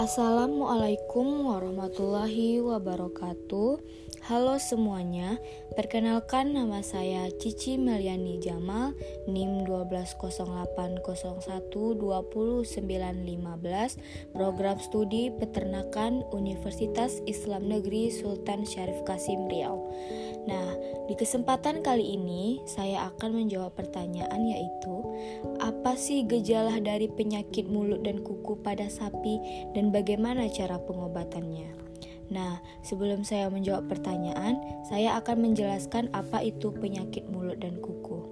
Assalamualaikum warahmatullahi wabarakatuh. Halo semuanya, perkenalkan nama saya Cici Meliani Jamal, NIM 12080120915, program studi peternakan Universitas Islam Negeri Sultan Syarif Kasim Riau. Nah, di kesempatan kali ini saya akan menjawab pertanyaan yaitu apa sih gejala dari penyakit mulut dan kuku pada sapi dan bagaimana cara pengobatannya? Nah, sebelum saya menjawab pertanyaan, saya akan menjelaskan apa itu penyakit mulut dan kuku.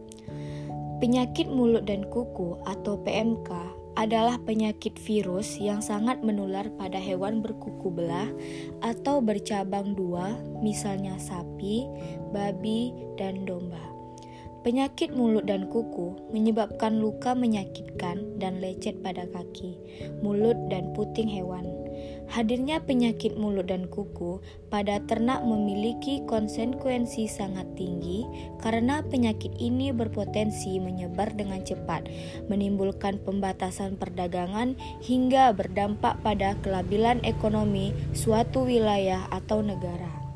Penyakit mulut dan kuku atau PMK adalah penyakit virus yang sangat menular pada hewan berkuku belah atau bercabang dua, misalnya sapi, babi, dan domba. Penyakit mulut dan kuku menyebabkan luka menyakitkan dan lecet pada kaki, mulut, dan puting hewan. Hadirnya penyakit mulut dan kuku pada ternak memiliki konsekuensi sangat tinggi karena penyakit ini berpotensi menyebar dengan cepat, menimbulkan pembatasan perdagangan hingga berdampak pada kelabilan ekonomi suatu wilayah atau negara.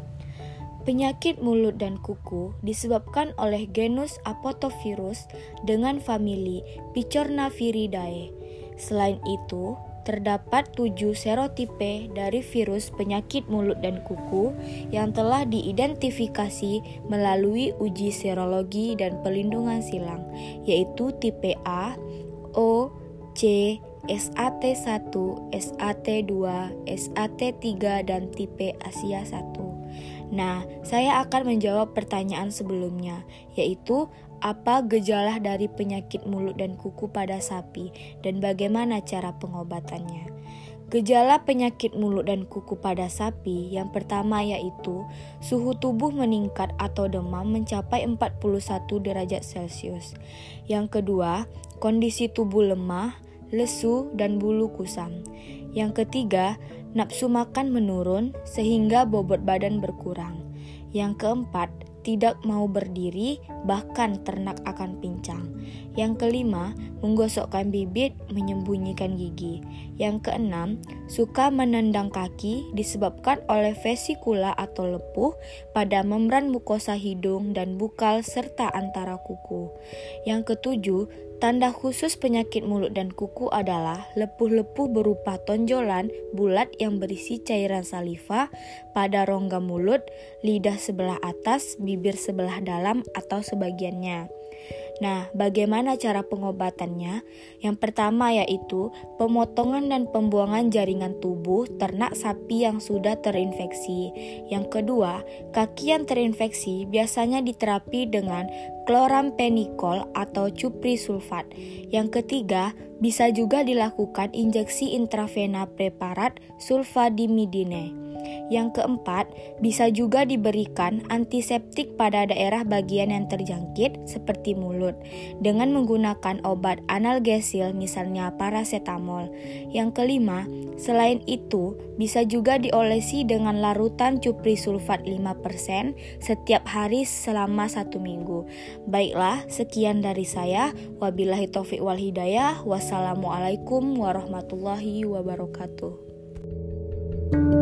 Penyakit mulut dan kuku disebabkan oleh genus Apotovirus dengan famili Picornaviridae. Selain itu, terdapat tujuh serotipe dari virus penyakit mulut dan kuku yang telah diidentifikasi melalui uji serologi dan pelindungan silang, yaitu tipe A, O, C, SAT1, SAT2, SAT3, dan tipe Asia 1. Nah, saya akan menjawab pertanyaan sebelumnya, yaitu apa gejala dari penyakit mulut dan kuku pada sapi dan bagaimana cara pengobatannya. Gejala penyakit mulut dan kuku pada sapi yang pertama yaitu suhu tubuh meningkat atau demam mencapai 41 derajat Celcius. Yang kedua, kondisi tubuh lemah, lesu, dan bulu kusam. Yang ketiga, nafsu makan menurun sehingga bobot badan berkurang. Yang keempat, tidak mau berdiri, bahkan ternak akan pincang. Yang kelima, menggosokkan bibit, menyembunyikan gigi. Yang keenam, suka menendang kaki disebabkan oleh vesikula atau lepuh pada membran mukosa hidung dan bukal serta antara kuku. Yang ketujuh, Tanda khusus penyakit mulut dan kuku adalah lepuh-lepuh berupa tonjolan bulat yang berisi cairan saliva pada rongga mulut, lidah sebelah atas, bibir sebelah dalam atau sebagiannya. Nah, bagaimana cara pengobatannya? Yang pertama yaitu pemotongan dan pembuangan jaringan tubuh ternak sapi yang sudah terinfeksi. Yang kedua, kaki yang terinfeksi biasanya diterapi dengan klorampenikol atau cupri sulfat. Yang ketiga, bisa juga dilakukan injeksi intravena preparat sulfadimidine. Yang keempat, bisa juga diberikan antiseptik pada daerah bagian yang terjangkit seperti mulut dengan menggunakan obat analgesil misalnya paracetamol. Yang kelima, selain itu bisa juga diolesi dengan larutan cupri sulfat 5% setiap hari selama satu minggu. Baiklah, sekian dari saya. Wabillahi taufik wal hidayah. Wassalamualaikum warahmatullahi wabarakatuh. thank you